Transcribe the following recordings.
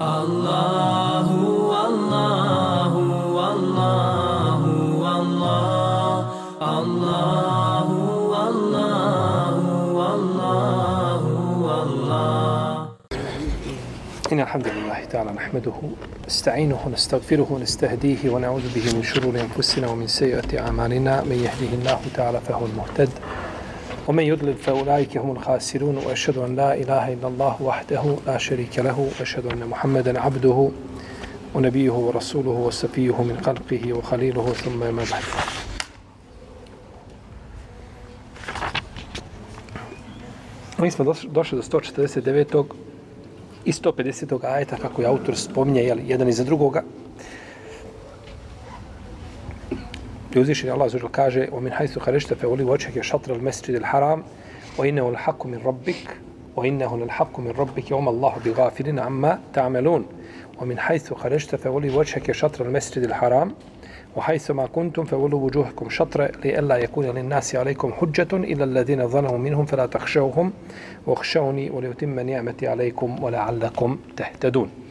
الله والله والله والله الله والله والله والله إن الحمد لله تعالى نحمده نستعينه ونستغفره ونستهديه ونعوذ به من شرور أنفسنا ومن سيئات أعمالنا من يهده الله تعالى فهو المهتد ومن يضلل فأولئك هم الخاسرون وأشهد أن لا إله إلا الله وحده لا شريك له وأشهد أن محمدا عبده ونبيه ورسوله وصفيه من خلقه وخليله ثم ما بعد Mi smo došli do 149. i 150. ajeta kako je autor spominje jedan iza drugoga. I uzvišen Allah zađer kaže وَمِنْ حَيْثُ خَرِشْتَ فَوْلِ وَجْهَكَ شَطْرَ الْمَسْجِدِ الْحَرَامِ وَإِنَّهُ الْحَقُّ مِنْ رَبِّكَ وَإِنَّهُ الْحَقُّ مِنْ رَبِّكَ وَمَا اللَّهُ بِغَافِلٍ عَمَّا تَعْمَلُونَ. وَمِنْ حَيْثُ خَرِشْتَ فَوْلِ وَجْهَكَ شَطْرَ الْمَسْجِدِ الْحَرَامِ وحيث ما كنتم فولوا وجوهكم شطر لئلا يكون للناس عليكم حجة إلا الذين ظلموا منهم فلا تخشوهم واخشوني وليتم نعمتي عليكم ولعلكم تهتدون.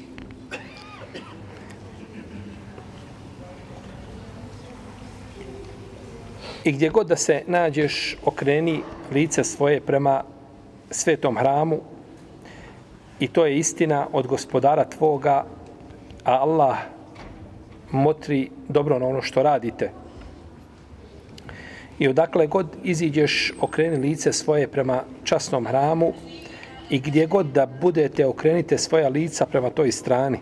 I gdje god da se nađeš, okreni lice svoje prema svetom hramu i to je istina od gospodara tvoga, a Allah motri dobro na ono što radite. I odakle god iziđeš, okreni lice svoje prema časnom hramu i gdje god da budete, okrenite svoja lica prema toj strani.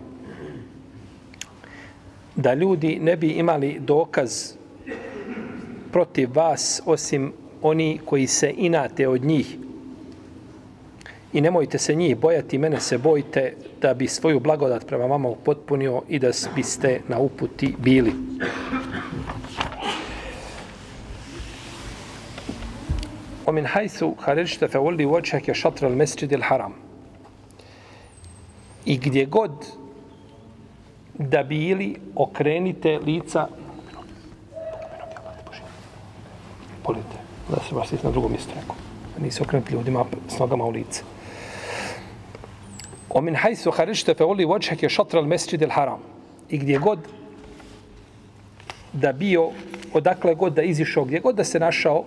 Da ljudi ne bi imali dokaz protiv vas osim oni koji se inate od njih. I nemojte se njih bojati, mene se bojite da bi svoju blagodat prema vama upotpunio i da biste na uputi bili. ومن حيث خرجت فولي وجهك شطر المسجد الحرام i gdje god da bili okrenite lica molite. Da se baš na drugom mjestu neko. Da nisi okrenut ljudima s nogama u lice. O min hajsu harište fe oli vođhek je šatra al mesjid il haram. I gdje god da bio, odakle god da izišao, gdje god da se našao,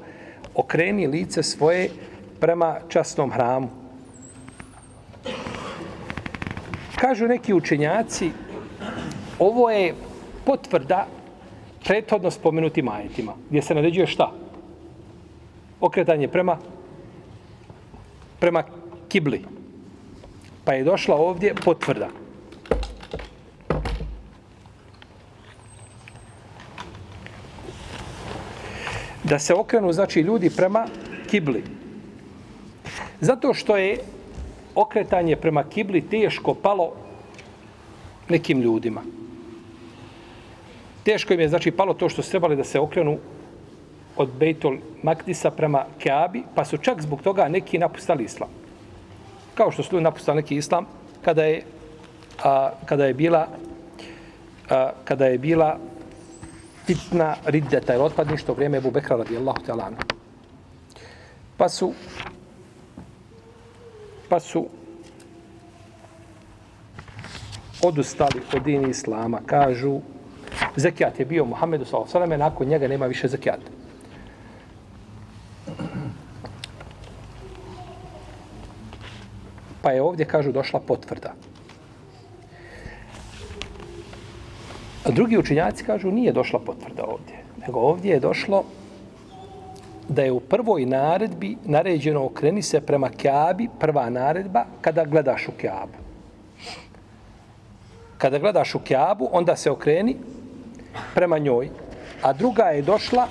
okreni lice svoje prema časnom hramu. Kažu neki učenjaci, ovo je potvrda prethodno spomenutim ajetima, gdje se naređuje šta? Okretanje prema prema kibli Pa je došla ovdje potvrda. Da se okrenu, znači, ljudi prema kibli. Zato što je okretanje prema kibli teško palo nekim ljudima. Teško im je, znači, palo to što su trebali da se okrenu od Bejtol Makdisa prema Keabi, pa su čak zbog toga neki napustali islam kao što su ljudi napustali neki islam, kada je, a, kada je bila a, kada je bila fitna riddeta ili otpadništvo u vrijeme Ebu Bekra radijallahu ta'ala. Pa su pa su odustali od dini islama. Kažu, zekijat je bio Muhammedu s.a.v. nakon njega nema više zekijata. Pa je ovdje, kažu, došla potvrda. A drugi učinjaci kažu, nije došla potvrda ovdje. Nego ovdje je došlo da je u prvoj naredbi naređeno okreni se prema Kjabi, prva naredba, kada gledaš u Kjabu. Kada gledaš u Kjabu, onda se okreni prema njoj. A druga je došla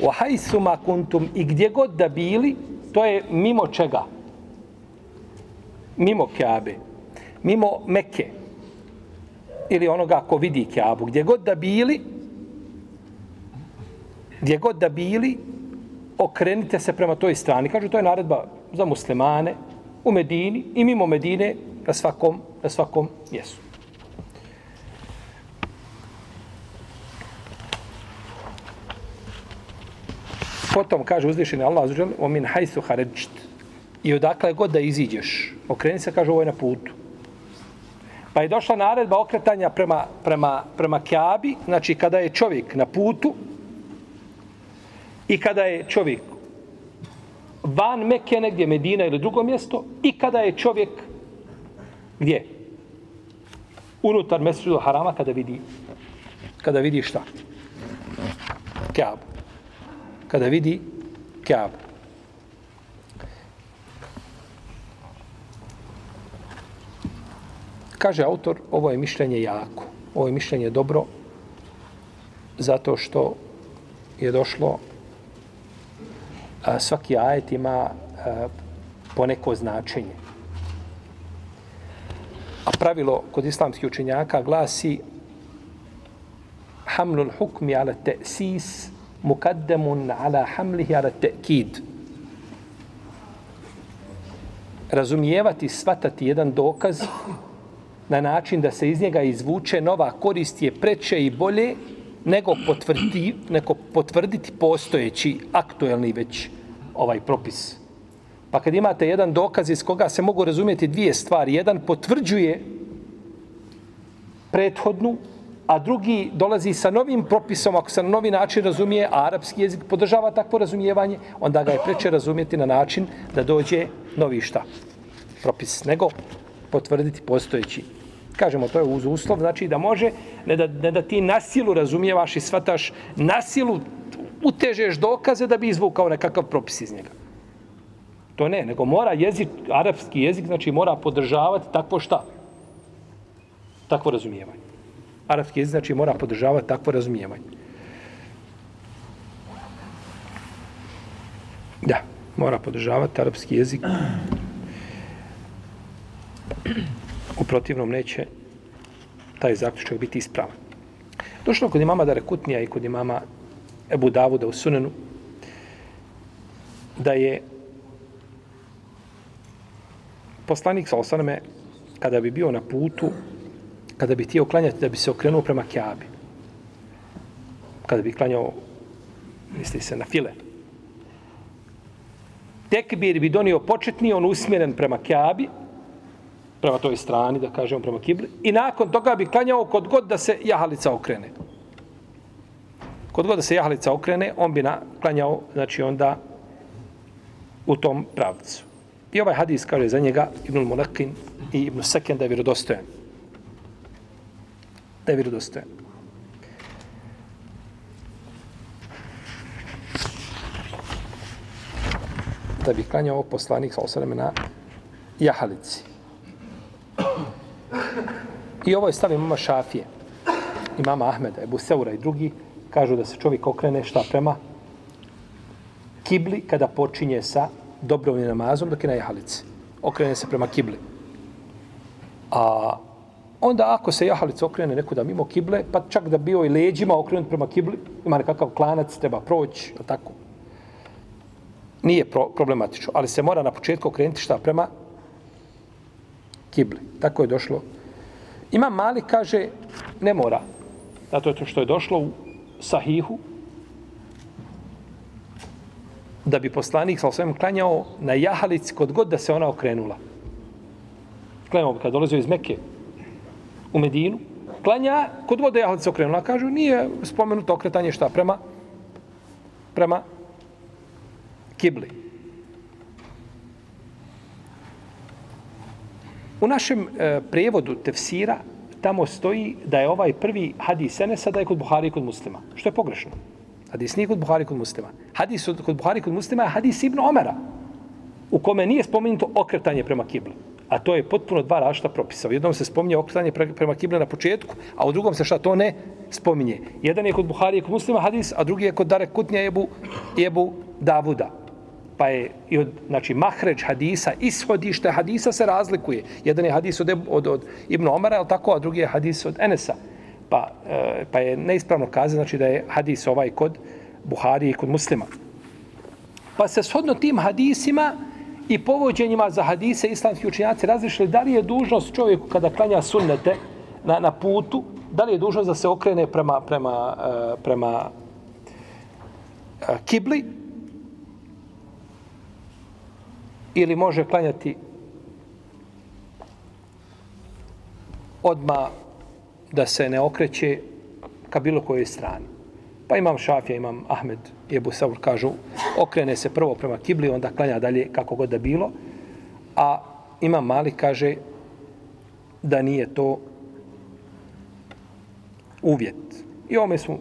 u hajsuma kuntum i gdje god da bili, to je mimo čega? Mimo Kjabe, mimo Mekke, ili onoga ko vidi Kjabu, gdje god da bili, gdje god da bili, okrenite se prema toj strani. Kažu, to je naredba za muslimane u Medini i mimo Medine na svakom, na svakom mjestu. Potom kaže uzvišeni Allah, o min hajsu haređt, I odakle god da iziđeš, okreni se, kaže, ovo je na putu. Pa je došla naredba okretanja prema, prema, prema Kjabi, znači kada je čovjek na putu i kada je čovjek van Mekke, negdje Medina ili drugo mjesto, i kada je čovjek gdje? Unutar Mesridu Harama kada vidi kada vidi šta? Kjabu. Kada vidi Kjabu. Kaže autor, ovo je mišljenje jako. Ovo je mišljenje dobro zato što je došlo a, svaki ajet ima a, poneko značenje. A pravilo kod islamskih učenjaka glasi hamlul hukmi ala te'sis mukaddemun ala hamlihi ala te'kid. Razumijevati, svatati jedan dokaz na način da se iz njega izvuče nova korist je preče i bolje nego potvrditi, neko potvrditi postojeći aktuelni već ovaj propis. Pa kad imate jedan dokaz iz koga se mogu razumjeti dvije stvari, jedan potvrđuje prethodnu, a drugi dolazi sa novim propisom, ako se na novi način razumije, a arapski jezik podržava takvo razumijevanje, onda ga je preče razumjeti na način da dođe novi šta? Propis, nego potvrditi postojeći kažemo to je uz uslov, znači da može, ne da, ne da ti nasilu razumijevaš i svataš, nasilu utežeš dokaze da bi izvukao nekakav propis iz njega. To ne, nego mora jezik, arapski jezik, znači mora podržavati takvo šta? Takvo razumijevanje. Arapski jezik znači mora podržavati takvo razumijevanje. Da, mora podržavati arapski jezik U protivnom neće taj zaključak biti ispravan. Došlo kod imama Darekutnija i kod imama Ebu Davuda u Sunenu da je poslanik sa osaname kada bi bio na putu kada bi tijelo klanjati da bi se okrenuo prema Kjabi kada bi klanjao misli se na file tekbir bi donio početni on usmjeren prema Kjabi prema toj strani, da kažemo prema kibli, i nakon toga bi klanjao kod god da se jahalica okrene. Kod god da se jahalica okrene, on bi na, klanjao, znači onda u tom pravcu. I ovaj hadis kaže za njega Ibn Mulekin i Ibn Seken da je vjerodostojan. Da je vjerodostojan. Da bi klanjao poslanik sa osaleme na jahalici. I ovo je stav imama Šafije, imama Ahmeda, Ebu Seura i drugi, kažu da se čovjek okrene šta prema kibli kada počinje sa dobrovnim namazom dok je na jahalici. Okrene se prema kibli. A onda ako se jahalica okrene nekuda mimo kible, pa čak da bio i leđima okrenut prema kibli, ima nekakav klanac, treba proći, tako. Nije pro problematično, ali se mora na početku okrenuti šta prema kibli. Tako je došlo. Ima mali kaže ne mora. Zato je to što je došlo u sahihu da bi poslanik sa osvijem klanjao na jahalici kod god da se ona okrenula. Klanjao bi kad dolazio iz Mekke u Medinu, klanja kod god da jahalica okrenula. Kažu nije spomenuto okretanje šta prema prema kibli. U našem e, prevodu tefsira tamo stoji da je ovaj prvi hadis Enesa da je kod Buhari i kod muslima. Što je pogrešno. Hadis nije kod Buhari i kod muslima. Hadis kod Buhari i kod muslima je hadis Ibn Omera u kome nije spomenuto okretanje prema kibli. A to je potpuno dva rašta propisa. U jednom se spominje okretanje prema kibli na početku, a u drugom se šta to ne spominje. Jedan je kod Buhari i kod muslima hadis, a drugi je kod Dare Kutnja Ebu, Ebu Davuda pa je i od znači mahređ hadisa ishodište hadisa se razlikuje. Jedan je hadis od, od, od Ibn Omara ali tako a drugi je hadis od Enesa. Pa, e, pa je neispravno kazati znači da je hadis ovaj kod Buhari i kod muslima. Pa se shodno tim hadisima i povođenjima za hadise islamski učinjaci razlišili da li je dužnost čovjeku kada klanja sunnete na, na putu da li je dužnost da se okrene prema prema, e, prema e, kibli ili može klanjati odma da se ne okreće ka bilo kojoj strani. Pa imam Šafija, imam Ahmed i Ebu Savur kažu, okrene se prvo prema kibli, onda klanja dalje kako god da bilo, a imam Mali kaže da nije to uvjet. I ome smo,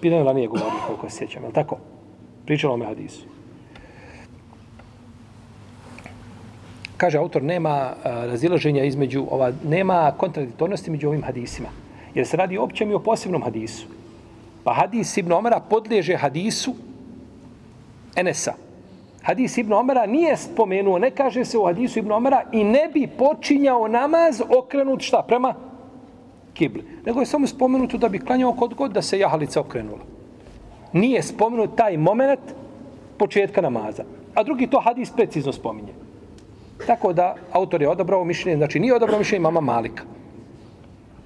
pitanje ranije govorili koliko se sjećam, je li tako? Pričalo me hadisu. Kaže autor, nema razilaženja između, ova, nema kontradiktornosti među ovim hadisima. Jer se radi o općem i o posebnom hadisu. Pa hadis Ibn Omara podliježe hadisu Enesa. Hadis Ibn Omara nije spomenuo, ne kaže se u hadisu Ibn Omara i ne bi počinjao namaz okrenut šta prema kibli. Nego je samo spomenuto da bi klanjao kod god da se jahalica okrenula. Nije spomenut taj moment početka namaza. A drugi to hadis precizno spominje. Tako da autor je odabrao mišljenje, znači nije odabrao mišljenje mama Malika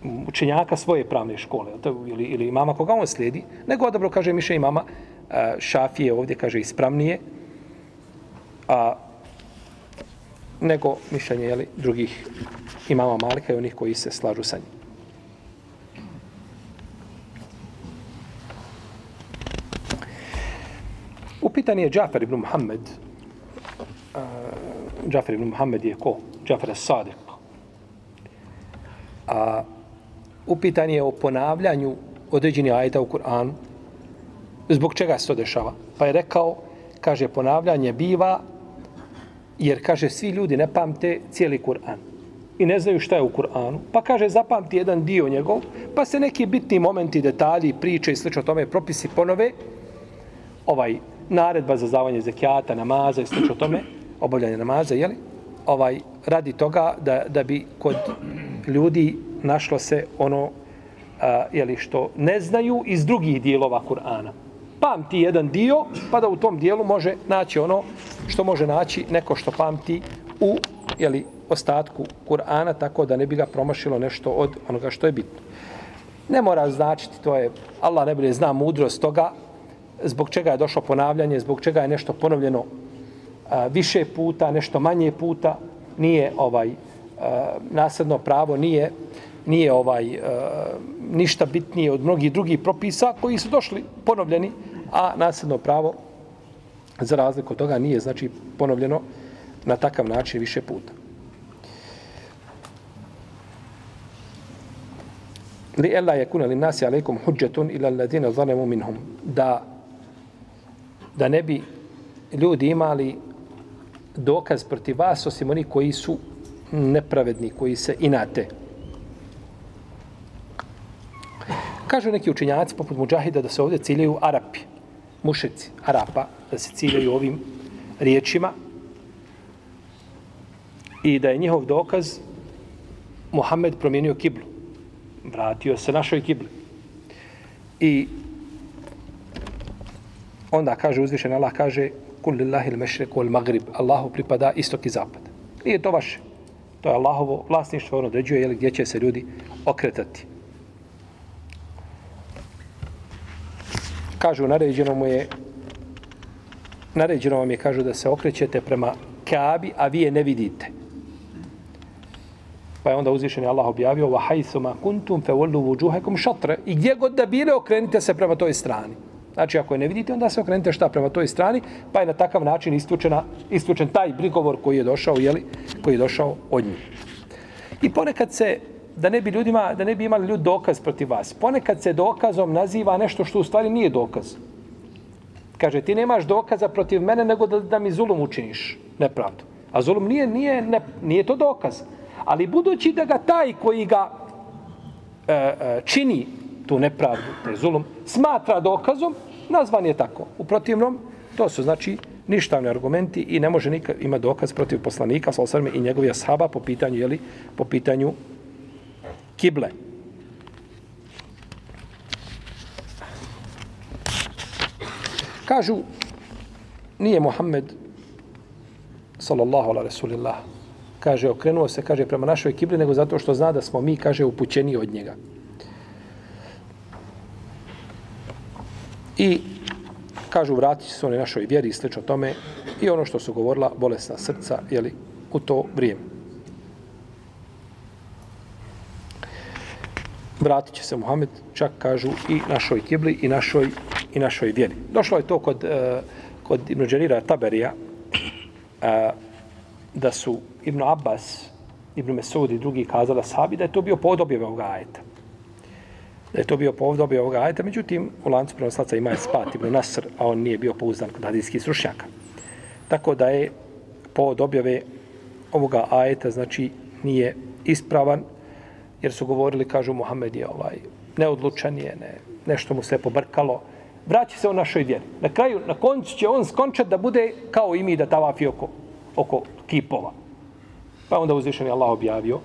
učenjaka svoje pravne škole ili, ili mama koga on slijedi, nego odabrao, kaže mišljenje mama, e, Šafije ovdje kaže ispravnije, a nego mišljenje jeli, drugih imama Malika i onih koji se slažu sa njim. Upitan je Džafer ibn Muhammed. Uh, Džafer ibn Muhammed je ko? Džafer Sadiq. A upitan je o ponavljanju određenih ajeta u Kur'anu. Zbog čega se to dešava? Pa je rekao, kaže, ponavljanje biva, jer, kaže, svi ljudi ne pamte cijeli Kur'an. I ne znaju šta je u Kur'anu. Pa kaže, zapamti jedan dio njegov, pa se neki bitni momenti, detalji, priče i slično tome, propisi ponove, ovaj, naredba za zavanje zekijata, namaza i slično tome, obavljanje namaza, jeli? Ovaj, radi toga da, da bi kod ljudi našlo se ono a, jeli, što ne znaju iz drugih dijelova Kur'ana. Pamti jedan dio, pa da u tom dijelu može naći ono što može naći neko što pamti u jeli, ostatku Kur'ana, tako da ne bi ga promašilo nešto od onoga što je bitno. Ne mora značiti, to je, Allah ne bude zna mudrost toga, zbog čega je došlo ponavljanje, zbog čega je nešto ponovljeno a, više puta, nešto manje puta, nije ovaj a, nasadno pravo, nije nije ovaj ništa bitnije od mnogih drugih propisa koji su došli ponovljeni, a nasljedno pravo za razliku od toga nije znači ponovljeno na takav način više puta. Li ella yakuna lin nasi alaykum hujjatun ila alladhina zalamu minhum da da ne bi ljudi imali dokaz protiv vas osim oni koji su nepravedni, koji se inate. Kažu neki učinjaci, poput Mujahida da se ovdje ciljaju Arapi, mušici Arapa, da se ciljaju ovim riječima i da je njihov dokaz Muhammed promijenio kiblu. Vratio se našoj kibli. I onda kaže uzvišen Allah kaže kul lillahi al-mashriq wal maghrib Allahu pripada istok i zapad. Nije to vaše. To je Allahovo vlasništvo, on određuje gdje će se ljudi okretati. kažu naređeno mu je naređeno vam je kažu da se okrećete prema Kaabi, a vi je ne vidite. Pa je onda uzvišen je Allah objavio wa كُنْتُمْ kuntum وُجُهَكُمْ wujuhakum i gdje god da bile okrenite se prema toj strani. Znači ako je ne vidite onda se okrenite šta prema toj strani, pa je na takav način istučena istučen taj prigovor koji je došao je li koji je došao od njih. I ponekad se da ne bi ljudima, da ne bi imali ljudi dokaz protiv vas. Ponekad se dokazom naziva nešto što u stvari nije dokaz. Kaže, ti nemaš dokaza protiv mene nego da, da mi zulum učiniš nepravdu. A zulum nije, nije, ne, nije to dokaz. Ali budući da ga taj koji ga e, e, čini tu nepravdu, taj zulum, smatra dokazom, nazvan je tako. U protivnom, to su znači ništavni argumenti i ne može nikad ima dokaz protiv poslanika, sa i njegovih ashaba po pitanju, jeli, po pitanju kible. Kažu, nije Muhammed, sallallahu ala rasulillah, kaže, okrenuo se, kaže, prema našoj kibli, nego zato što zna da smo mi, kaže, upućeni od njega. I kažu, vratit se oni našoj vjeri i slično tome i ono što su govorila, bolesna srca, jeli, u to vrijeme. vratit će se Muhammed, čak kažu i našoj kibli i našoj, i našoj vjeri. Došlo je to kod, eh, kod Ibn Đerira Taberija, eh, da su Ibn Abbas, Ibn Mesud i drugi kazala sahabi da je to bio povod objave ovoga ajeta. Da je to bio povod obje ovoga ajeta, međutim, u lancu prenoslaca ima je spat Ibn Nasr, a on nije bio pouzdan kod hadijskih srušnjaka. Tako da je povod objave ovoga ajeta, znači, nije ispravan, jer su govorili, kažu, Muhammed je ovaj, neodlučan je, ne, nešto mu se pobrkalo, vraća se u našoj vjeri. Na kraju, na koncu će on skončati da bude kao i mi da tavafi oko, oko kipova. Pa onda uzvišen je Allah objavio.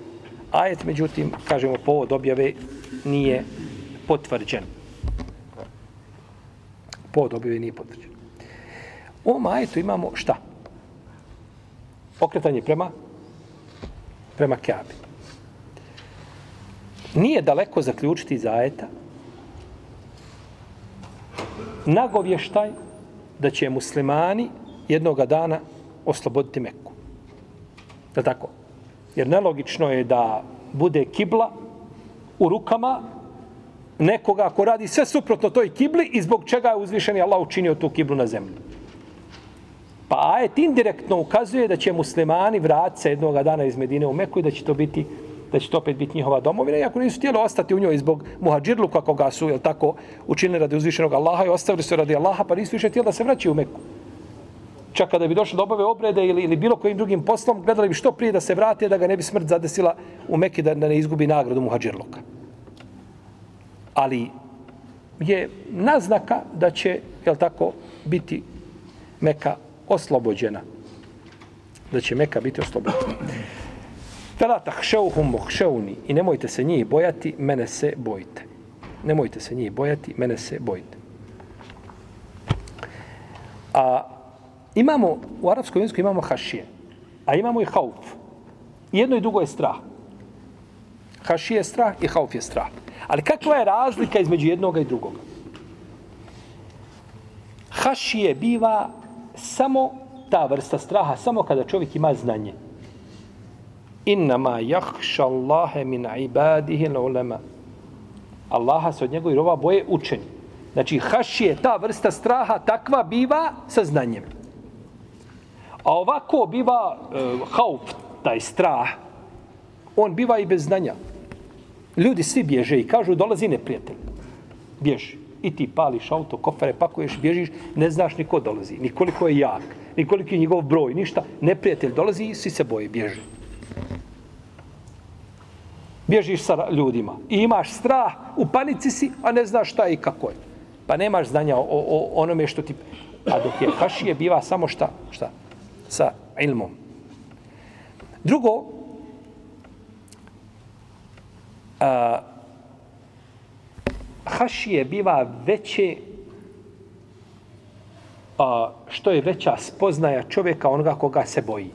Ajet, međutim, kažemo, povod objave nije potvrđen. Povod objave nije potvrđen. U ovom ajetu imamo šta? Okretanje prema prema Kjabi. Nije daleko zaključiti iz ajeta nagovještaj da će muslimani jednoga dana osloboditi Meku. Da tako? Jer nelogično je da bude kibla u rukama nekoga ko radi sve suprotno toj kibli i zbog čega je uzvišeni Allah učinio tu kiblu na zemlju. Pa ajet indirektno ukazuje da će muslimani vratiti se jednoga dana iz Medine u Meku i da će to biti da će to opet biti njihova domovina, iako nisu htjeli ostati u njoj zbog muhađirlu kako ga su, jel tako, učinili radi uzvišenog Allaha i ostavili su radi Allaha, pa nisu više htjeli da se vraćaju u Meku. Čak kada bi došli do obave obrede ili, ili bilo kojim drugim poslom, gledali bi što prije da se vrate, da ga ne bi smrt zadesila u Meki, da, da ne izgubi nagradu muhađirluka. Ali je naznaka da će, jel tako, biti Meka oslobođena. Da će Meka biti oslobođena. Fela tahšeuhum mohšeuni i nemojte se njih bojati, mene se bojite. Nemojte se njih bojati, mene se bojite. A imamo, u arapskom jeziku imamo hašije, a imamo i hauf. Jedno i drugo je strah. Hašije je strah i hauf je strah. Ali kakva je razlika između jednoga i drugoga? Hašije biva samo ta vrsta straha, samo kada čovjek ima znanje. Innama jahša Allahe min ibadihi ulema. Allaha se od njegovih roba boje učeni. Znači, hašije, ta vrsta straha takva biva sa znanjem. A ovako biva e, hauf, taj strah, on biva i bez znanja. Ljudi svi bježe i kažu dolazi neprijatelj. Bježi i ti pališ auto, kofere, pakuješ, bježiš, ne znaš ni ko dolazi, ni koliko je jak, ni koliko je njegov broj, ništa. Neprijatelj dolazi i svi se boje, bježi. Bježiš sa ljudima i imaš strah, u panici si, a ne znaš šta i kako je. Pa nemaš znanja o, o, o onome što ti... A dok je hašije, biva samo šta? Šta? Sa ilmom. Drugo, a, hašije biva veće a, što je veća spoznaja čovjeka onoga koga se boji.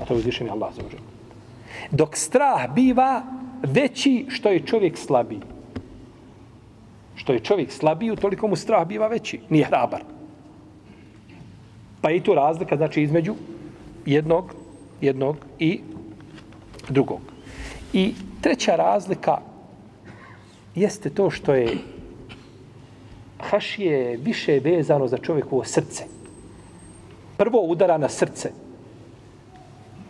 A to je uzvišen Allah za užel. Dok strah biva veći što je čovjek slabiji. Što je čovjek slabiji, toliko mu strah biva veći. Nije hrabar. Pa i tu razlika, znači, između jednog, jednog i drugog. I treća razlika jeste to što je hašije više vezano za čovjekovo srce. Prvo udara na srce.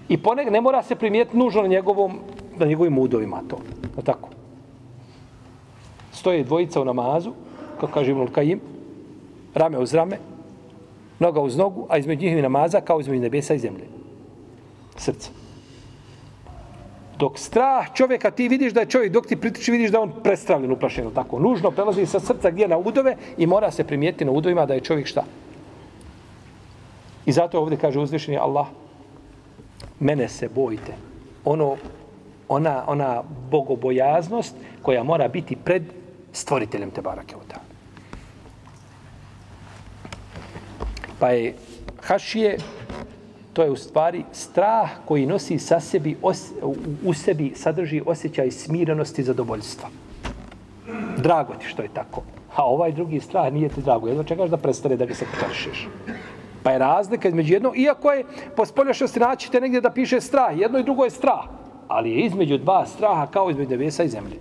I poneg ne mora se primijeti nužno na njegovom na njegovim udovima to. No tako. Stoje dvojica u namazu, kao kaže Ibn Kajim, rame uz rame, noga uz nogu, a između njihovi namaza kao između nebesa i zemlje. Srce dok strah čovjeka ti vidiš da je čovjek, dok ti pritiči vidiš da on prestravljen, uplašen, tako. Nužno prelazi sa srca gdje na udove i mora se primijetiti na udovima da je čovjek šta. I zato ovdje kaže uzvišeni Allah, mene se bojite. Ono, ona, ona bogobojaznost koja mora biti pred stvoriteljem te barake od Pa je Hašije to je u stvari strah koji nosi sa sebi, os, u sebi sadrži osjećaj smirenosti i zadovoljstva. Drago ti što je tako. A ovaj drugi strah nije ti drago. Jedno čekaš da prestane da ga se potršiš. Pa je razlika između jedno, iako je po spoljašnosti naćite negdje da piše strah, jedno i drugo je strah. Ali je između dva straha kao između nebesa i zemlje.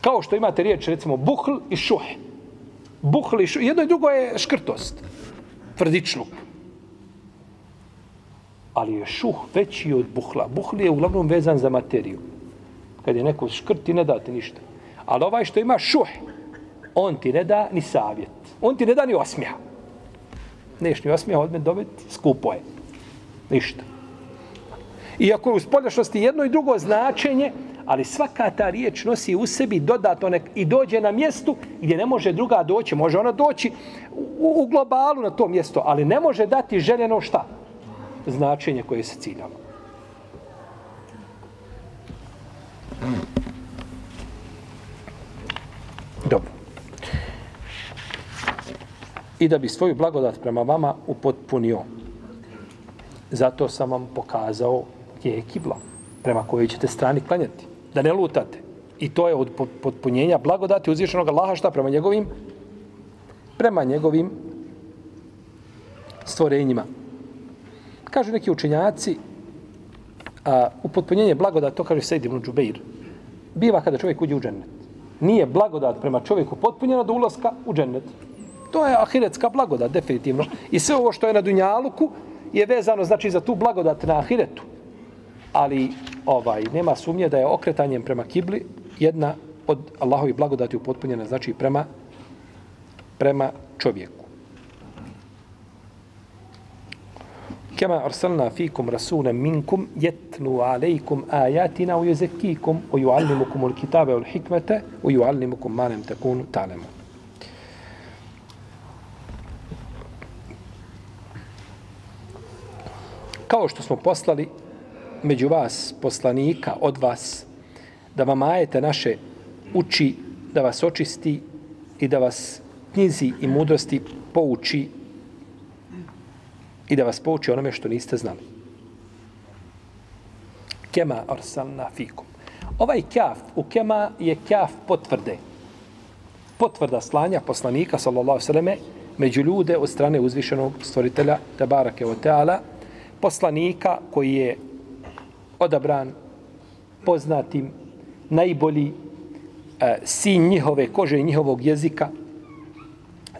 Kao što imate riječ, recimo, buhl i šuh. Buhl i šuh. Jedno i drugo je škrtost. Tvrdičluk. Ali je šuh veći od buhla. Buhli je uglavnom vezan za materiju. Kad je neko škrt, ti ne da ti ništa. Ali ovaj što ima šuh, on ti ne da ni savjet. On ti ne da ni osmija. Neš ni osmijeha odme dobiti, skupo je. Ništa. Iako je u spoljašnosti jedno i drugo značenje, ali svaka ta riječ nosi u sebi dodatno nek i dođe na mjestu gdje ne može druga doći. Može ona doći u, u globalu na to mjesto, ali ne može dati željeno šta? Značenje koje se ciljalo. Dobro. I da bi svoju blagodat prema vama upotpunio. Zato sam vam pokazao gdje je kibla prema kojoj ćete strani klanjati. Da ne lutate. I to je od potpunjenja blagodati uzvišenog Allaha šta prema njegovim prema njegovim stvorenjima. Kažu neki učenjaci a, u potpunjenje to kaže Sejdi ibn Džubeir, biva kada čovjek uđe u džennet. Nije blagodat prema čovjeku potpunjena do ulaska u džennet. To je ahiretska blagodat, definitivno. I sve ovo što je na Dunjaluku je vezano, znači, za tu blagodat na ahiretu ali ovaj nema sumnje da je okretanjem prema kibli jedna od Allahovi blagodati upotpunjena znači prema prema čovjeku. Kema arsalna fikum rasulan minkum yatlu alejkum ajatina u jezekikum u juallimukum ul kitabe ul hikmete u juallimukum manem takunu talemu. Kao što smo poslali među vas poslanika od vas da vam ajete naše uči, da vas očisti i da vas knjizi i mudrosti pouči i da vas pouči onome što niste znali. Kema arsalna fikum. Ovaj kjaf u kema je kjaf potvrde. Potvrda slanja poslanika, sallallahu sallame, među ljude od strane uzvišenog stvoritelja, Tebarake o teala, poslanika koji je odabran poznatim najbolji e, sin njihove kože i njihovog jezika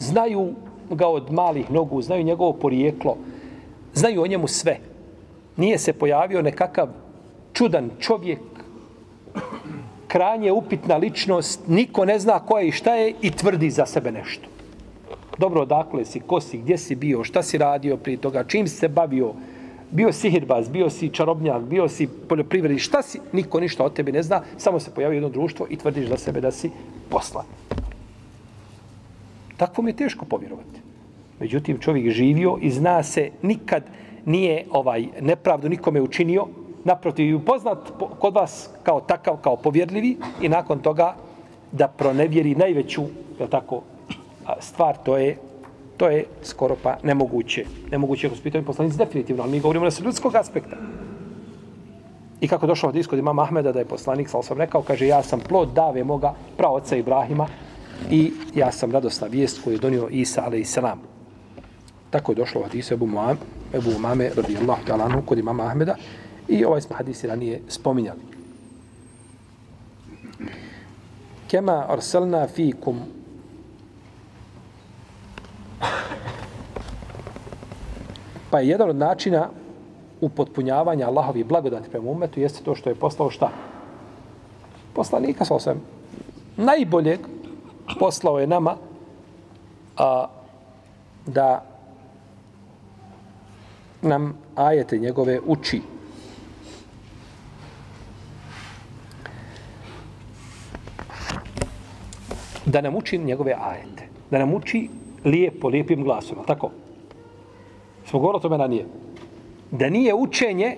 znaju ga od malih nogu znaju njegovo porijeklo znaju o njemu sve nije se pojavio nekakav čudan čovjek kranje upitna ličnost niko ne zna ko je i šta je i tvrdi za sebe nešto dobro odakle si, ko si, gdje si bio, šta si radio prije toga, čim si se bavio, bio si hirbaz, bio si čarobnjak, bio si poljoprivrednik, šta si, niko ništa o tebi ne zna, samo se pojavi jedno društvo i tvrdiš za sebe da si poslan. Takvo mi je teško povjerovati. Međutim, čovjek živio i zna se nikad nije ovaj nepravdu nikome učinio, naprotiv je poznat kod vas kao takav, kao povjerljivi i nakon toga da pronevjeri najveću je tako, stvar, to je to je skoro pa nemoguće. Nemoguće je hospitalni poslanic definitivno, ali mi govorimo na ljudskog aspekta. I kako došlo od iskod imama Ahmeda da je poslanik, sal sam rekao, kaže, ja sam plod dave moga praoca Ibrahima i ja sam radosna vijest koju je donio Isa, ale i selam. Tako je došlo od hadisu Ebu Muam, Ebu Umame radijallahu ta'ala, kod imama Ahmeda, i ovaj smo hadisi ranije spominjali. Kema arsalna fikum Pa je jedan od načina upotpunjavanja Allahovi blagodati prema umetu jeste to što je poslao šta? Poslanika sa osvijem. Najboljeg poslao je nama a, da nam ajete njegove uči. Da nam uči njegove ajete. Da nam uči lijepo, lijepim glasom. Tako? Smo govorili o tome ranije. Da nije učenje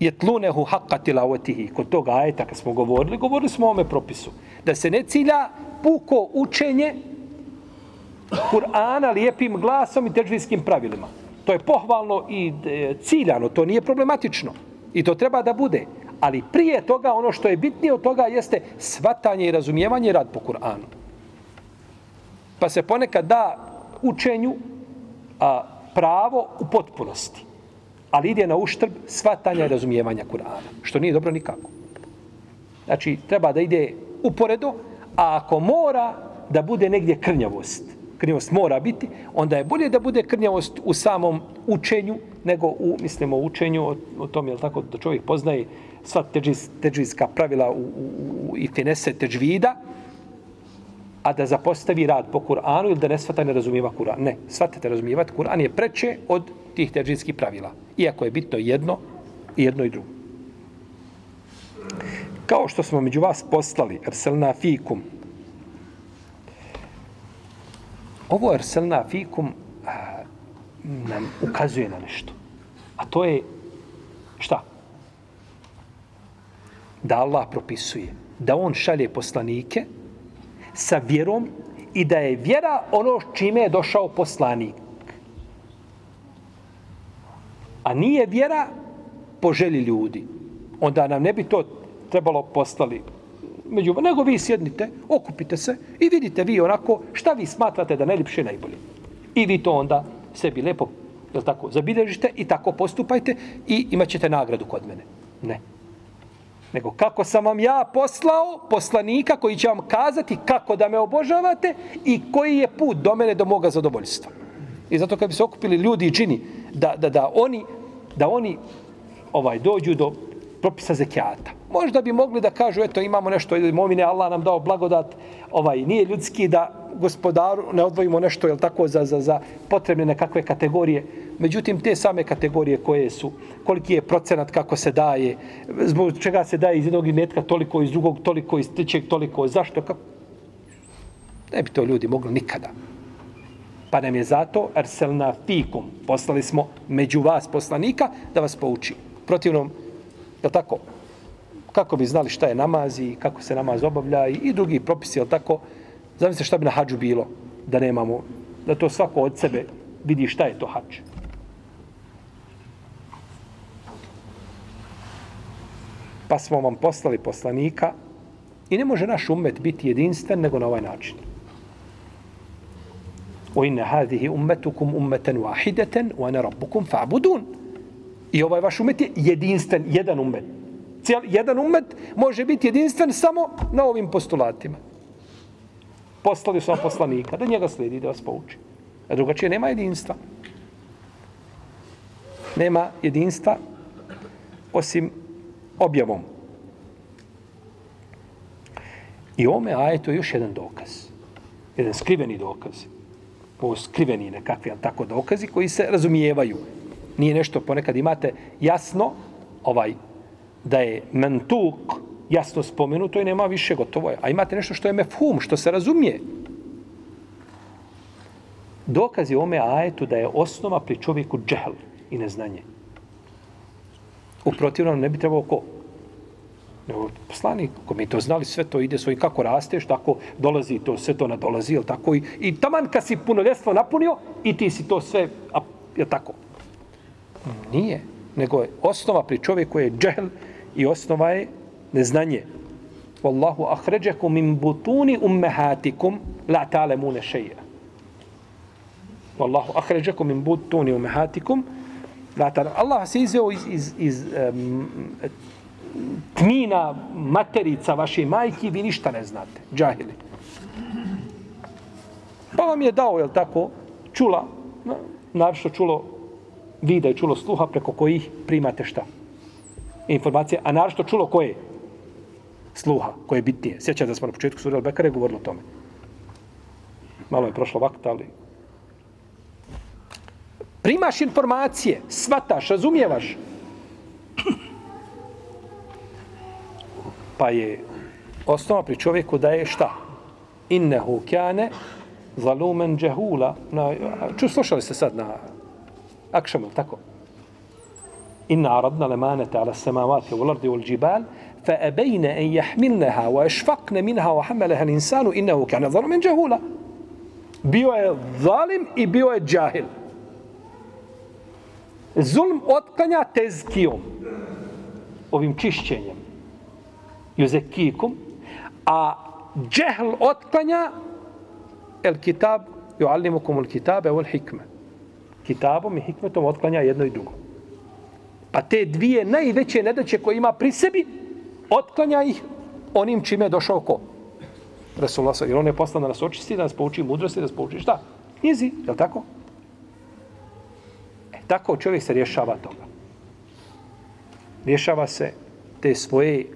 je tlunehu haqqa tilavatihi. Kod toga ajeta kad smo govorili, govorili smo o ome propisu. Da se ne cilja puko učenje Kur'ana lijepim glasom i težvijskim pravilima. To je pohvalno i e, ciljano, to nije problematično. I to treba da bude. Ali prije toga, ono što je bitnije od toga jeste svatanje i razumijevanje rad po Kur'anu. Pa se ponekad da učenju a, pravo u potpunosti. Ali ide na uštrb svatanja i razumijevanja Kur'ana. Što nije dobro nikako. znači treba da ide uporedo, a ako mora da bude negdje krnjavost, krnjavost mora biti, onda je bolje da bude krnjavost u samom učenju, nego u, mislimo, učenju o, o tom, je tako, da čovjek poznaje sva teđiz, teđizka pravila u, u, u, i finese teđvida, a da zapostavi rad po Kur'anu ili da ne svata ne razumijeva Kur'an. Ne, svatate razumijevati Kur'an je preče od tih teđinskih pravila. Iako je bitno jedno i jedno i drugo. Kao što smo među vas poslali, Erselna Fikum, ovo Erselna Fikum a, nam ukazuje na nešto. A to je šta? Da Allah propisuje. Da on šalje poslanike, sa vjerom i da je vjera ono čime je došao poslanik. A nije vjera po želji ljudi. Onda nam ne bi to trebalo postali među nego vi sjednite, okupite se i vidite vi onako šta vi smatrate da najljepše najbolje. I vi to onda sebi lepo jel tako, zabilježite i tako postupajte i imat ćete nagradu kod mene. Ne nego kako sam vam ja poslao poslanika koji će vam kazati kako da me obožavate i koji je put do mene do moga zadovoljstva. I zato kad bi se okupili ljudi i čini da, da, da oni da oni ovaj dođu do propisa zekijata. Možda bi mogli da kažu, eto, imamo nešto, imovine, Allah nam dao blagodat, ovaj, nije ljudski da gospodaru ne odvojimo nešto, jel tako, za, za, za potrebne nekakve kategorije. Međutim, te same kategorije koje su, koliki je procenat kako se daje, zbog čega se daje iz jednog imetka toliko, iz drugog toliko, iz trećeg toliko, zašto, kako? Ne bi to ljudi mogli nikada. Pa nam je zato Arselna Fikum, poslali smo među vas poslanika da vas pouči. Protivnom, je tako, kako bi znali šta je namaz i kako se namaz obavlja i, i drugi propisi, je tako, zamislite šta bi na hađu bilo da nemamo, da to svako od sebe vidi šta je to hađ. Pa smo vam poslali poslanika i ne može naš umet biti jedinstven nego na ovaj način. O inne hadihi ummetukum ummeten wahideten wa ana rabbukum fa'budun. I ovaj vaš umet je jedinstven, jedan umet. Cijel, jedan umet može biti jedinstven samo na ovim postulatima. Poslali su vam poslanika, da njega slijedi, da vas pouči. A drugačije nema jedinstva. Nema jedinstva osim objavom. I ome ajeto je još jedan dokaz. Jedan skriveni dokaz. Ovo skriveni nekakvi, tako dokazi koji se razumijevaju. Nije nešto, ponekad imate jasno, ovaj, da je mentuk jasno spomenuto i nema više gotovo je. A imate nešto što je mefhum, što se razumije. Dokaz je ome ajetu da je osnova pri čovjeku džehl i neznanje. U protivnom ne bi trebalo ko? Nego poslanik, ko mi to znali, sve to ide svoj kako rasteš, tako dolazi to, sve to nadolazi, jel tako? I, i taman kad si punoljestvo napunio, i ti si to sve, a, jel tako? Nije, nego je osnova pri čovjeku je džehl i osnova je neznanje. Wallahu akhrajakum min butuni ummehatikum la talemune šeja. Wallahu akhrajakum min butuni ummehatikum la talemune Allah se izveo iz, iz, iz um, tmina materica vaše majke, vi ništa ne znate. Džahili. Pa vam je dao, jel tako, čula, naravno čulo vida i čulo sluha preko kojih primate šta? informacije, a naravno čulo koje? Sluha, koje je bitnije. Sjećam da smo na početku sura Al-Bekare govorili o tome. Malo je prošlo vakta, ali... Primaš informacije, svataš, razumijevaš. Pa je osnova pri čovjeku da je šta? Innehu kjane zalumen džehula. Na, ču, slušali ste sad na أكشمل تكو. إن عرضنا الأمانة على السماوات والأرض والجبال فأبين أن يحملنها وأشفقن منها وحملها الإنسان إنه كان ظلما جهولا. بيو ظالم إبيو جاهل. Zulm otklanja tezkijom, ovim čišćenjem, يزكيكم. a džehl otklanja el kitab, joallimukum el. Kitabom i hikmetom otklanja jedno i drugo. Pa te dvije najveće nedaće koje ima pri sebi, otklanja ih onim čime je došao ko? Rasulullah sa, jer on je poslan da nas očisti, da nas pouči mudrosti, da nas pouči šta? Knjizi, je li tako? E, tako čovjek se rješava toga. Rješava se te svoje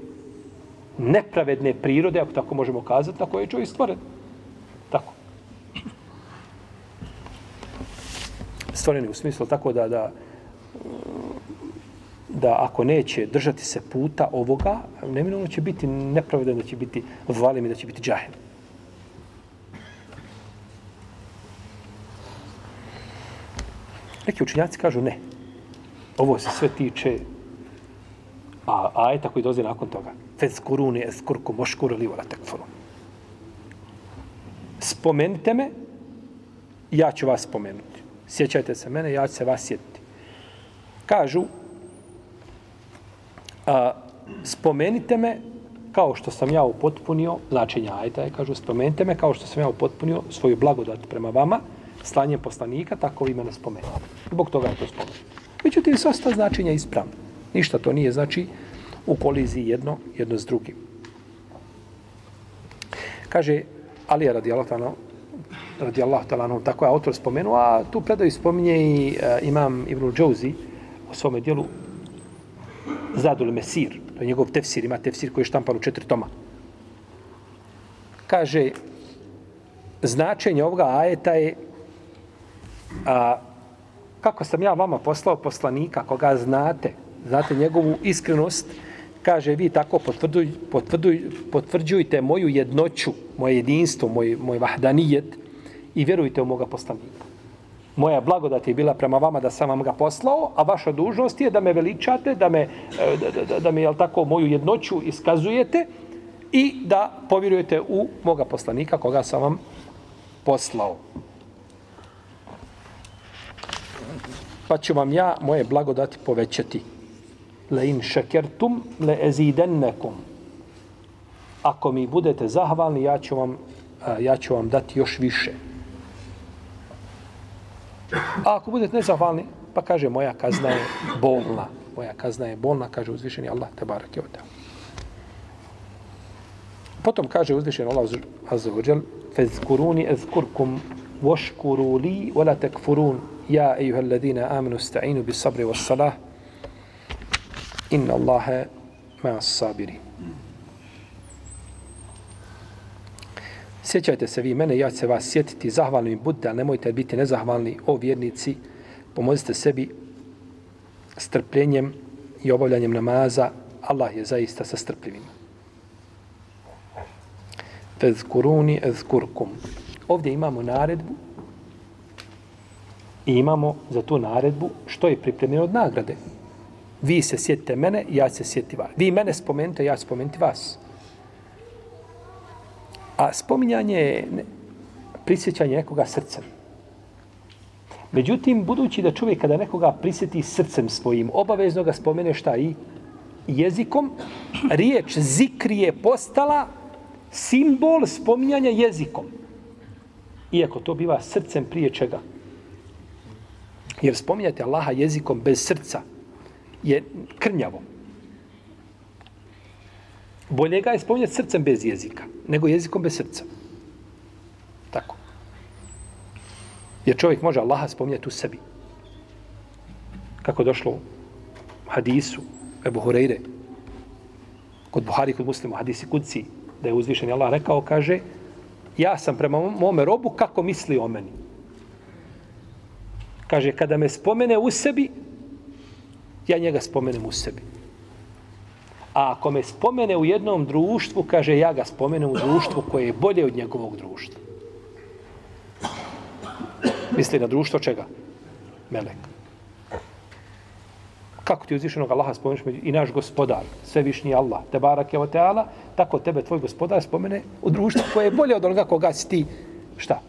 nepravedne prirode, ako tako možemo kazati, na koje je čovjek stvoren. Stvoreni u smislu tako da, da da ako neće držati se puta ovoga, neminovno će biti nepravedan, da će biti valim i da će biti džahil. Neki učinjaci kažu ne. Ovo se sve tiče a ajeta koji dozi nakon toga. Fez kuruni es kurku moškuru li vola tekfuru. Spomenite me, ja ću vas spomenuti. Sjećajte se mene, ja ću se vas sjetiti. Kažu, a, spomenite me kao što sam ja upotpunio, značenja ajta je, kažu, spomenite me kao što sam ja upotpunio svoju blagodat prema vama, slanjem poslanika, tako vi mene spomenite. Zbog toga je to spomenuto. Međutim, sva sta značenja ispravna. Ništa to nije, znači, u koliziji jedno, jedno s drugim. Kaže, Alija radi Allah radi Allah talano, tako je autor spomenuo, a tu predaju spominje i uh, imam Ibn Džouzi u svome dijelu Zadul Mesir, to je njegov tefsir, ima tefsir koji je štampan u četiri toma. Kaže, značenje ovoga ajeta je a, kako sam ja vama poslao poslanika, koga znate, znate njegovu iskrenost, kaže, vi tako potvrduj, potvrduj, potvrđujte moju jednoću, moje jedinstvo, moj, moj vahdanijet i vjerujte u moga poslanika moja blagodat je bila prema vama da sam vam ga poslao, a vaša dužnost je da me veličate, da me, e, da, da, da me jel tako, moju jednoću iskazujete i da povjerujete u moga poslanika koga sam vam poslao. Pa ću vam ja moje blagodati povećati. Le in šekertum le ezidennekum. Ako mi budete zahvalni, ja ću vam, e, ja ću vam dati još više. A ako budete nezahvalni, pa kaže moja kazna je bolna. Moja kazna je bolna, kaže uzvišeni Allah, te barak je od Potom kaže uzvišeni Allah azza wa jal, fezkuruni ezkurkum voškuru li wala tekfurun ja ejuha alladina aminu sta'inu bis sabri was salah inna Allahe ma sabiri. Sjećajte se vi mene, ja ću se vas sjetiti, zahvalni mi budite, ali nemojte biti nezahvalni, o vjernici, pomozite sebi strpljenjem i obavljanjem namaza, Allah je zaista sa strpljivima. Fezkuruni ezkurkum. Ovdje imamo naredbu i imamo za tu naredbu što je pripremljeno od nagrade. Vi se sjetite mene, ja se sjetiti vas. Vi mene spomenite, ja ću spomenuti vas. A spominjanje je prisjećanje nekoga srcem. Međutim, budući da čovjek kada nekoga prisjeti srcem svojim, obavezno ga spomene šta i jezikom, riječ zikri je postala simbol spominjanja jezikom. Iako to biva srcem prije čega. Jer spominjate Allaha jezikom bez srca je krnjavo. Bolje ga je spominjati srcem bez jezika, nego jezikom bez srca. Tako. Jer čovjek može Allaha spominjati u sebi. Kako došlo u hadisu Ebu Hureyre, kod Buhari, kod muslima, hadisi kudci, da je uzvišen Allah rekao, kaže, ja sam prema mome robu kako misli o meni. Kaže, kada me spomene u sebi, ja njega spomenem u sebi. A ako me spomene u jednom društvu, kaže ja ga spomenem u društvu koje je bolje od njegovog društva. Misli na društvo čega? Melek. Kako ti uzvišenog Allaha spomeneš i naš gospodar, svevišnji Allah, te barak je o teala, tako tebe tvoj gospodar spomene u društvu koje je bolje od onoga koga si ti. Šta?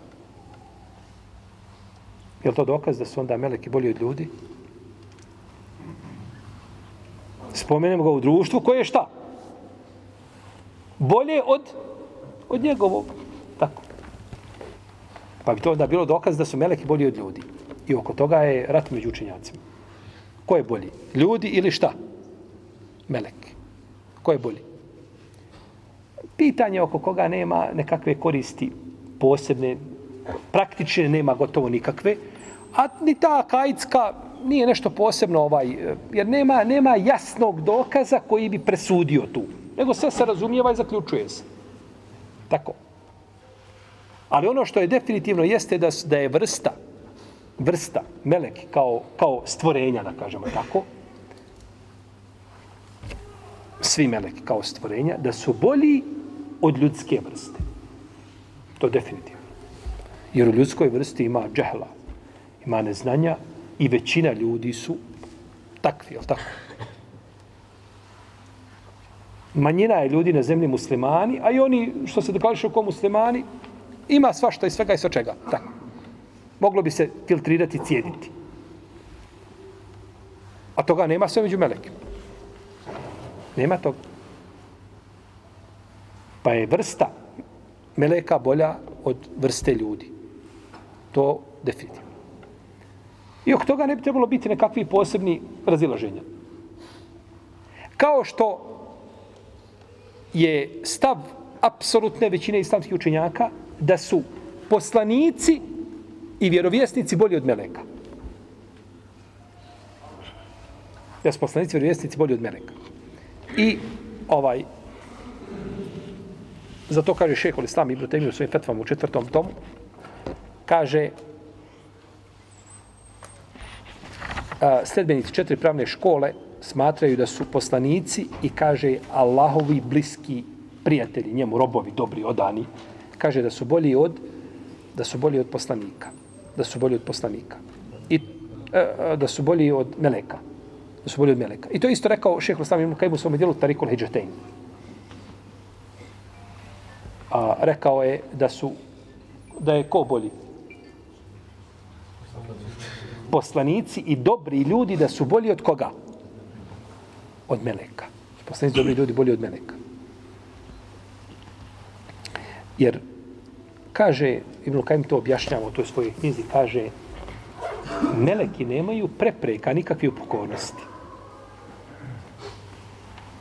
Je to dokaz da su onda meleki bolji od ljudi? Spomenemo ga u društvu koje je šta? Bolje od, od njegovog. Tako. Pa bi to onda bilo dokaz da su meleki bolji od ljudi. I oko toga je rat među učenjacima. Ko je bolji? Ljudi ili šta? Melek. Ko je bolji? Pitanje oko koga nema nekakve koristi posebne, praktične nema gotovo nikakve, a ni ta kajicka nije nešto posebno ovaj, e, jer nema, nema jasnog dokaza koji bi presudio tu. Nego sve se razumijeva i zaključuje se. Tako. Ali ono što je definitivno jeste da, da je vrsta, vrsta, melek kao, kao stvorenja, da kažemo tako, svi meleki kao stvorenja, da su bolji od ljudske vrste. To definitivno. Jer u ljudskoj vrsti ima džehla, ima neznanja i većina ljudi su takvi, jel tako? Manjina je ljudi na zemlji muslimani, a i oni što se deklarišu kao muslimani, ima svašta i svega i čega. Tako. Moglo bi se filtrirati i cijediti. A toga nema sve među melekima. Nema toga. Pa je vrsta meleka bolja od vrste ljudi. To definitivno. I oko toga ne bi trebalo biti nekakvi posebni razilaženja. Kao što je stav apsolutne većine islamskih učenjaka da su poslanici i vjerovjesnici bolji od meleka. Da su poslanici i vjerovjesnici bolji od meleka. I ovaj zato kaže šehol Islam Ibn Taymi u svojim fetvama u četvrtom tomu kaže a, sledbenici četiri pravne škole smatraju da su poslanici i kaže Allahovi bliski prijatelji, njemu robovi, dobri, odani, kaže da su bolji od da su bolji od poslanika. Da su bolji od poslanika. I e, e da su bolji od meleka. Da su bolji od meleka. I to isto rekao Šejh Rustam ibn Kajim u svom dijelu Tarikul Hidžetein. A rekao je da su da je ko bolji? Poslanici i dobri ljudi da su bolji od koga? Od meleka. Poslanici dobri ljudi bolji od meleka. Jer kaže, Ibn Kajim to objašnjava u toj svojoj knjizi, kaže, meleki nemaju prepreka nikakve upokornosti.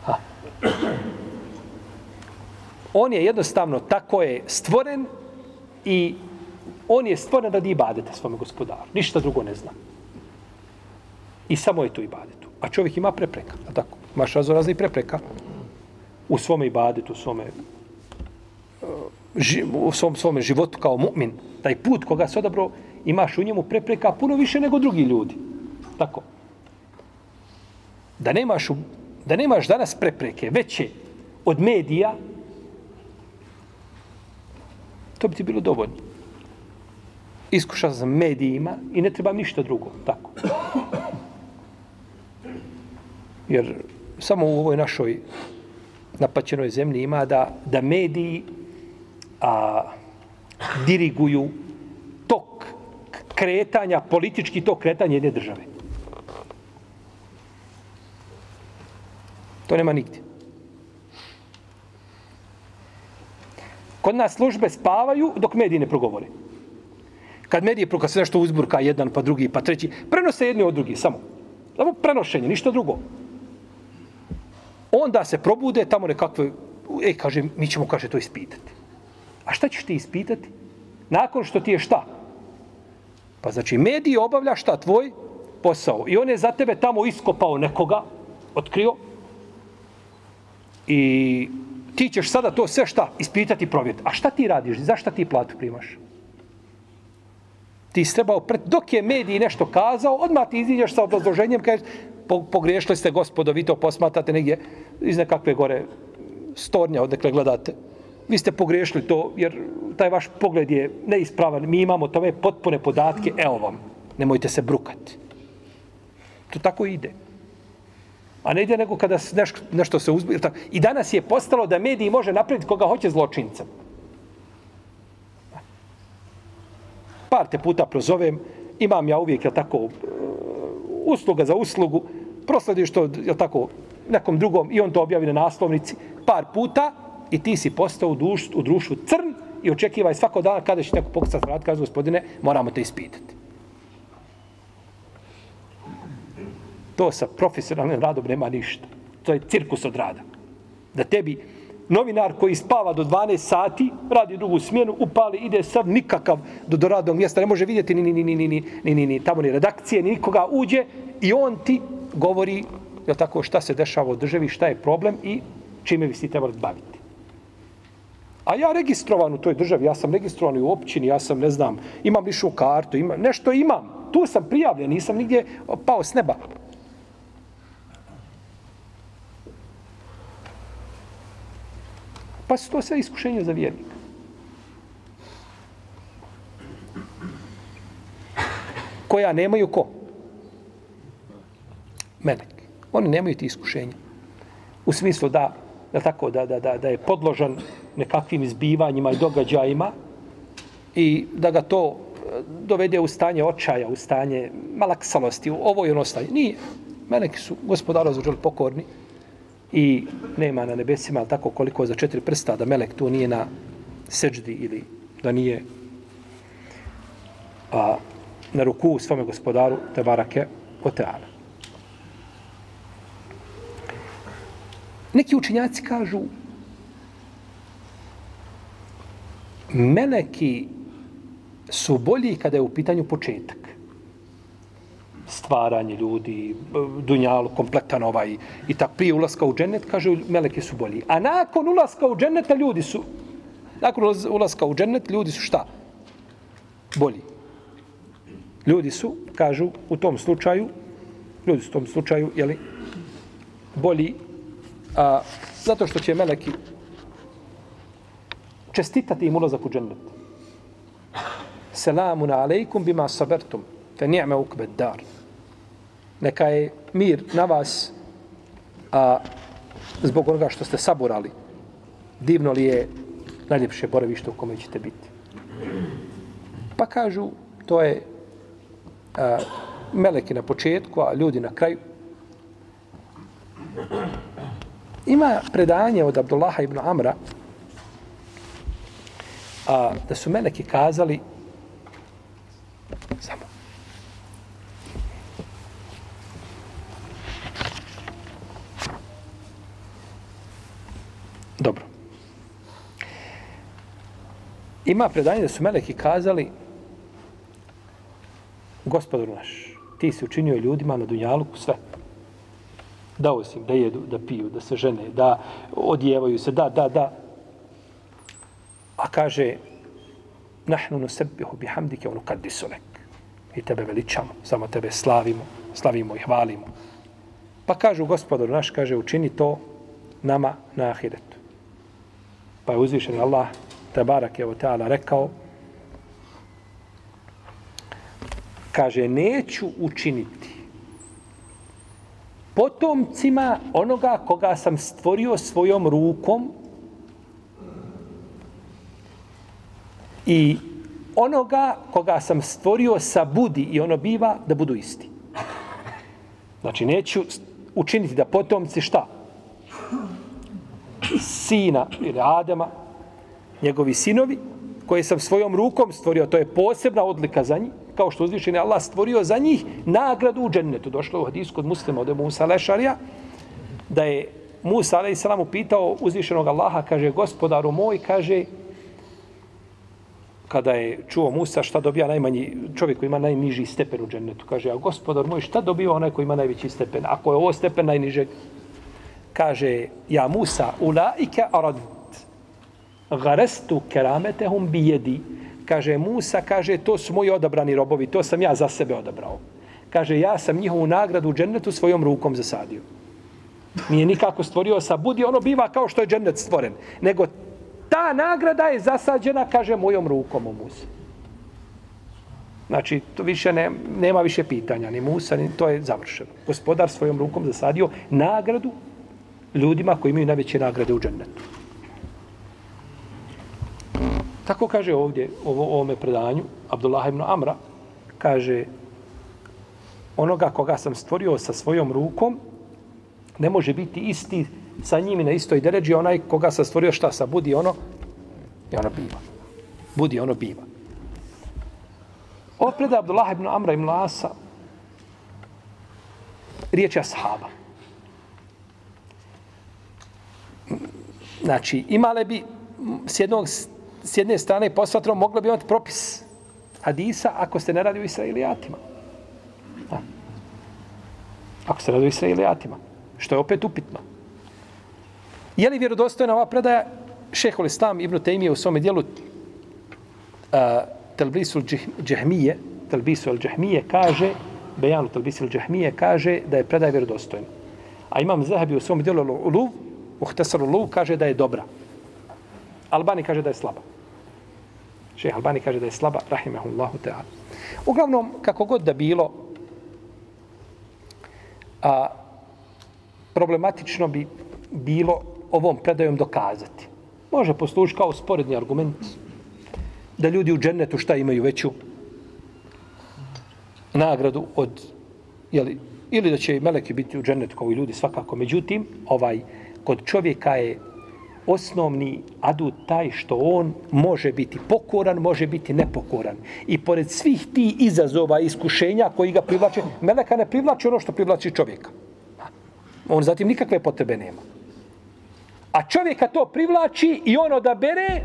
Ha. On je jednostavno tako je stvoren i on je stvoren radi ibadete svome gospodaru. Ništa drugo ne zna. I samo je tu ibadetu. A čovjek ima prepreka. A tako? Imaš raznorazne prepreka u svome ibadetu, u svome eh, u svom svome životu kao mu'min, taj put koga se odabro, imaš u njemu prepreka puno više nego drugi ljudi. Tako. Da nemaš, da nemaš danas prepreke veće od medija, to bi ti bilo dovoljno. Iskušao sam medijima i ne treba ništa drugo. Tako. Jer samo u ovoj našoj napaćenoj zemlji ima da, da mediji a, diriguju tok kretanja, politički tok kretanja jedne države. To nema nigdje. Kod nas službe spavaju dok mediji ne progovore. Kad mediji proka se nešto uzburka, jedan pa drugi pa treći, prenose jedni od drugi, samo. Samo prenošenje, ništa drugo. Onda se probude tamo nekakve, e, kaže, mi ćemo, kaže, to ispitati. A šta ćeš ti ispitati? Nakon što ti je šta? Pa znači, mediji obavlja šta tvoj posao. I on je za tebe tamo iskopao nekoga, otkrio. I ti ćeš sada to sve šta ispitati i provjeti. A šta ti radiš? Zašta ti platu primaš? Ti si trebao, pred, dok je mediji nešto kazao, odmah ti iziđeš sa obrazloženjem, kažeš, pogriješili ste gospodo, vi to posmatate negdje iz nekakve gore stornja, odakle gledate vi ste pogriješili to, jer taj vaš pogled je neispravan, mi imamo tome potpune podatke, evo vam, nemojte se brukati. To tako ide. A ne ide nego kada neš, nešto se uzbije. I danas je postalo da mediji može napraviti koga hoće zločincem. Par te puta prozovem, imam ja uvijek, je tako, usluga za uslugu, proslediš to, jel tako, nekom drugom i on to objavi na naslovnici, par puta, i ti si postao u, duš, u društvu crn i očekivaj svako dana kada će neko pokucati vrat, kaže gospodine, moramo te ispitati. To sa profesionalnim radom nema ništa. To je cirkus od rada. Da tebi novinar koji spava do 12 sati, radi drugu smjenu, upali, ide sav nikakav do, do radnog mjesta, ne može vidjeti ni, ni, ni, ni, ni, ni, ni, ni, ni tamo ni redakcije, ni nikoga uđe i on ti govori je tako, šta se dešava u državi, šta je problem i čime bi si trebali baviti. A ja registrovan u toj državi, ja sam registrovan u općini, ja sam, ne znam, imam lišu kartu, imam, nešto imam. Tu sam prijavljen, nisam nigdje pao s neba. Pa su to sve iskušenje za vjernika. Koja nemaju ko? Melek. Oni nemaju ti iskušenja. U smislu da, da, tako, da, da, da, da je podložan nekakvim izbivanjima i događajima i da ga to eh, dovede u stanje očaja, u stanje malaksalosti, u ovo i ono stanje. Nije. Meleki su gospodara za pokorni i nema na nebesima, ali tako koliko za četiri prsta, da melek tu nije na seđdi ili da nije a, na ruku svome gospodaru, te barake. Neki učinjaci kažu meleki su bolji kada je u pitanju početak. Stvaranje ljudi, dunjalu, kompletan ovaj i tak prije ulaska u džennet, kaže, meleki su bolji. A nakon ulaska u dženneta ljudi su, nakon ulaska u džennet ljudi su šta? Bolji. Ljudi su, kažu, u tom slučaju, ljudi su u tom slučaju, jeli, bolji a, zato što će meleki čestitati im ulazak u džennet. Selamun alejkum bima sabertum, fe ni'me ukbed dar. Neka je mir na vas, a zbog onoga što ste saburali, divno li je najljepše boravište u kome ćete biti. Pa kažu, to je a, meleki na početku, a ljudi na kraju. Ima predanje od Abdullaha ibn Amra a, da su meleki kazali samo Dobro. Ima predanje da su meleki kazali gospodaru naš, ti si učinio ljudima na Dunjaluku sve dao si im da jedu, da piju, da se žene, da odjevaju se, da, da, da. A kaže, nahnu nusebbihu bihamdike ono kad disolek. I tebe veličamo, samo tebe slavimo, slavimo i hvalimo. Pa kažu, gospodaru naš, kaže, učini to nama na ahiretu. Pa je uzvišen Allah, te barak je o teala rekao, kaže, neću učiniti potomcima onoga koga sam stvorio svojom rukom i onoga koga sam stvorio sa budi i ono biva da budu isti. Znači, neću učiniti da potomci šta? Sina ili Adama, njegovi sinovi, koje sam svojom rukom stvorio, to je posebna odlika za njih, kao što uzvišen je Allah stvorio za njih nagradu u džennetu. Došlo u hadisku od muslima od Musa Lešarija, da je Musa a.s. upitao uzvišenog Allaha, kaže, gospodaru moj, kaže, kada je čuo Musa šta dobija najmanji čovjek koji ima najniži stepen u džennetu. Kaže, a gospodar moj, šta dobiva onaj koji ima najveći stepen? Ako je ovo stepen najnižeg, kaže, ja Musa, ulaike arad, garestu kerametehum bijedi, kaže Musa, kaže, to su moji odabrani robovi, to sam ja za sebe odabrao. Kaže, ja sam njihovu nagradu u džennetu svojom rukom zasadio. Nije nikako stvorio sa budi, ono biva kao što je džennet stvoren. Nego ta nagrada je zasađena, kaže, mojom rukom u Musa. Znači, to više ne, nema više pitanja, ni Musa, ni, to je završeno. Gospodar svojom rukom zasadio nagradu ljudima koji imaju najveće nagrade u džennetu. Tako kaže ovdje, ovo, ovome predanju, Abdullah ibn Amra, kaže, onoga koga sam stvorio sa svojom rukom, ne može biti isti sa njimi na istoj deređi, onaj koga sam stvorio šta sa budi ono, i ono biva. Budi ono biva. Ovo preda Abdullah ibn Amra ibn Lasa, riječ je ashaba. Znači, imale bi s, jednog, s jedne strane posvatrom mogla bi imati propis hadisa ako se ne radi o Israilijatima. Da. Ako se radi o Israilijatima. Što je opet upitno. Je li vjerodostojna ova predaja šehol Islam ibn Tejmije u svome dijelu uh, Telbisul Džehmije, Telbisul Džehmije kaže, Bejanu Telbisul Džehmije kaže da je predaja vjerodostojna. A imam Zahabi u svom dijelu Uluv, u Uluv kaže da je dobra. Albani kaže da je slaba. Šeha Albani kaže da je slaba, rahimahullahu ta'ala. Uglavnom, kako god da bilo, a, problematično bi bilo ovom predajom dokazati. Može poslužiti kao sporedni argument da ljudi u džennetu šta imaju veću nagradu od jeli, ili da će i meleki biti u džennetu kao i ljudi svakako. Međutim, ovaj kod čovjeka je osnovni adut taj što on može biti pokoran, može biti nepokoran. I pored svih ti izazova i iskušenja koji ga privlače, meleka ne privlači ono što privlači čovjeka. On zatim nikakve potrebe nema. A čovjeka to privlači i on odabere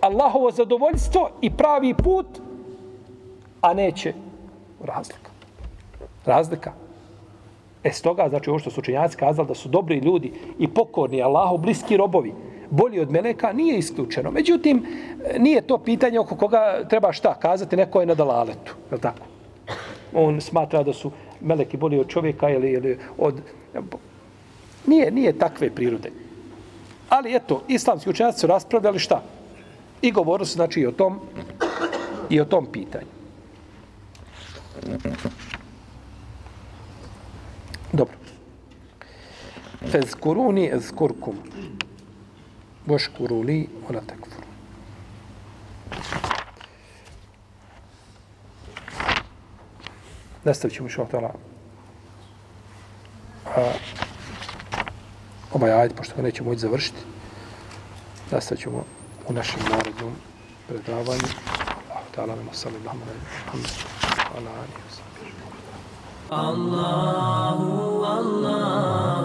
Allahovo zadovoljstvo i pravi put, a neće razlika. Razlika. E stoga, znači ovo što su učenjaci kazali da su dobri ljudi i pokorni Allahu bliski robovi, bolji od meleka, nije isključeno. Međutim, nije to pitanje oko koga treba šta kazati, neko je na dalaletu, je li tako? On smatra da su meleki bolji od čovjeka ili, ili od... Nije, nije takve prirode. Ali eto, islamski učenjaci su raspravljali šta? I govorili su znači i o tom i o tom pitanju. Dobro. Fezkuruni ezkurkum. Voškuru li ona tekfur. Nastavit ćemo što htjela. Ovaj ajd, pošto ga nećemo moći završiti. Nastavit ćemo u našem narodnom predavanju. Ta'ala nama sallallahu alaihi wa sallam. Allahu, Allahu.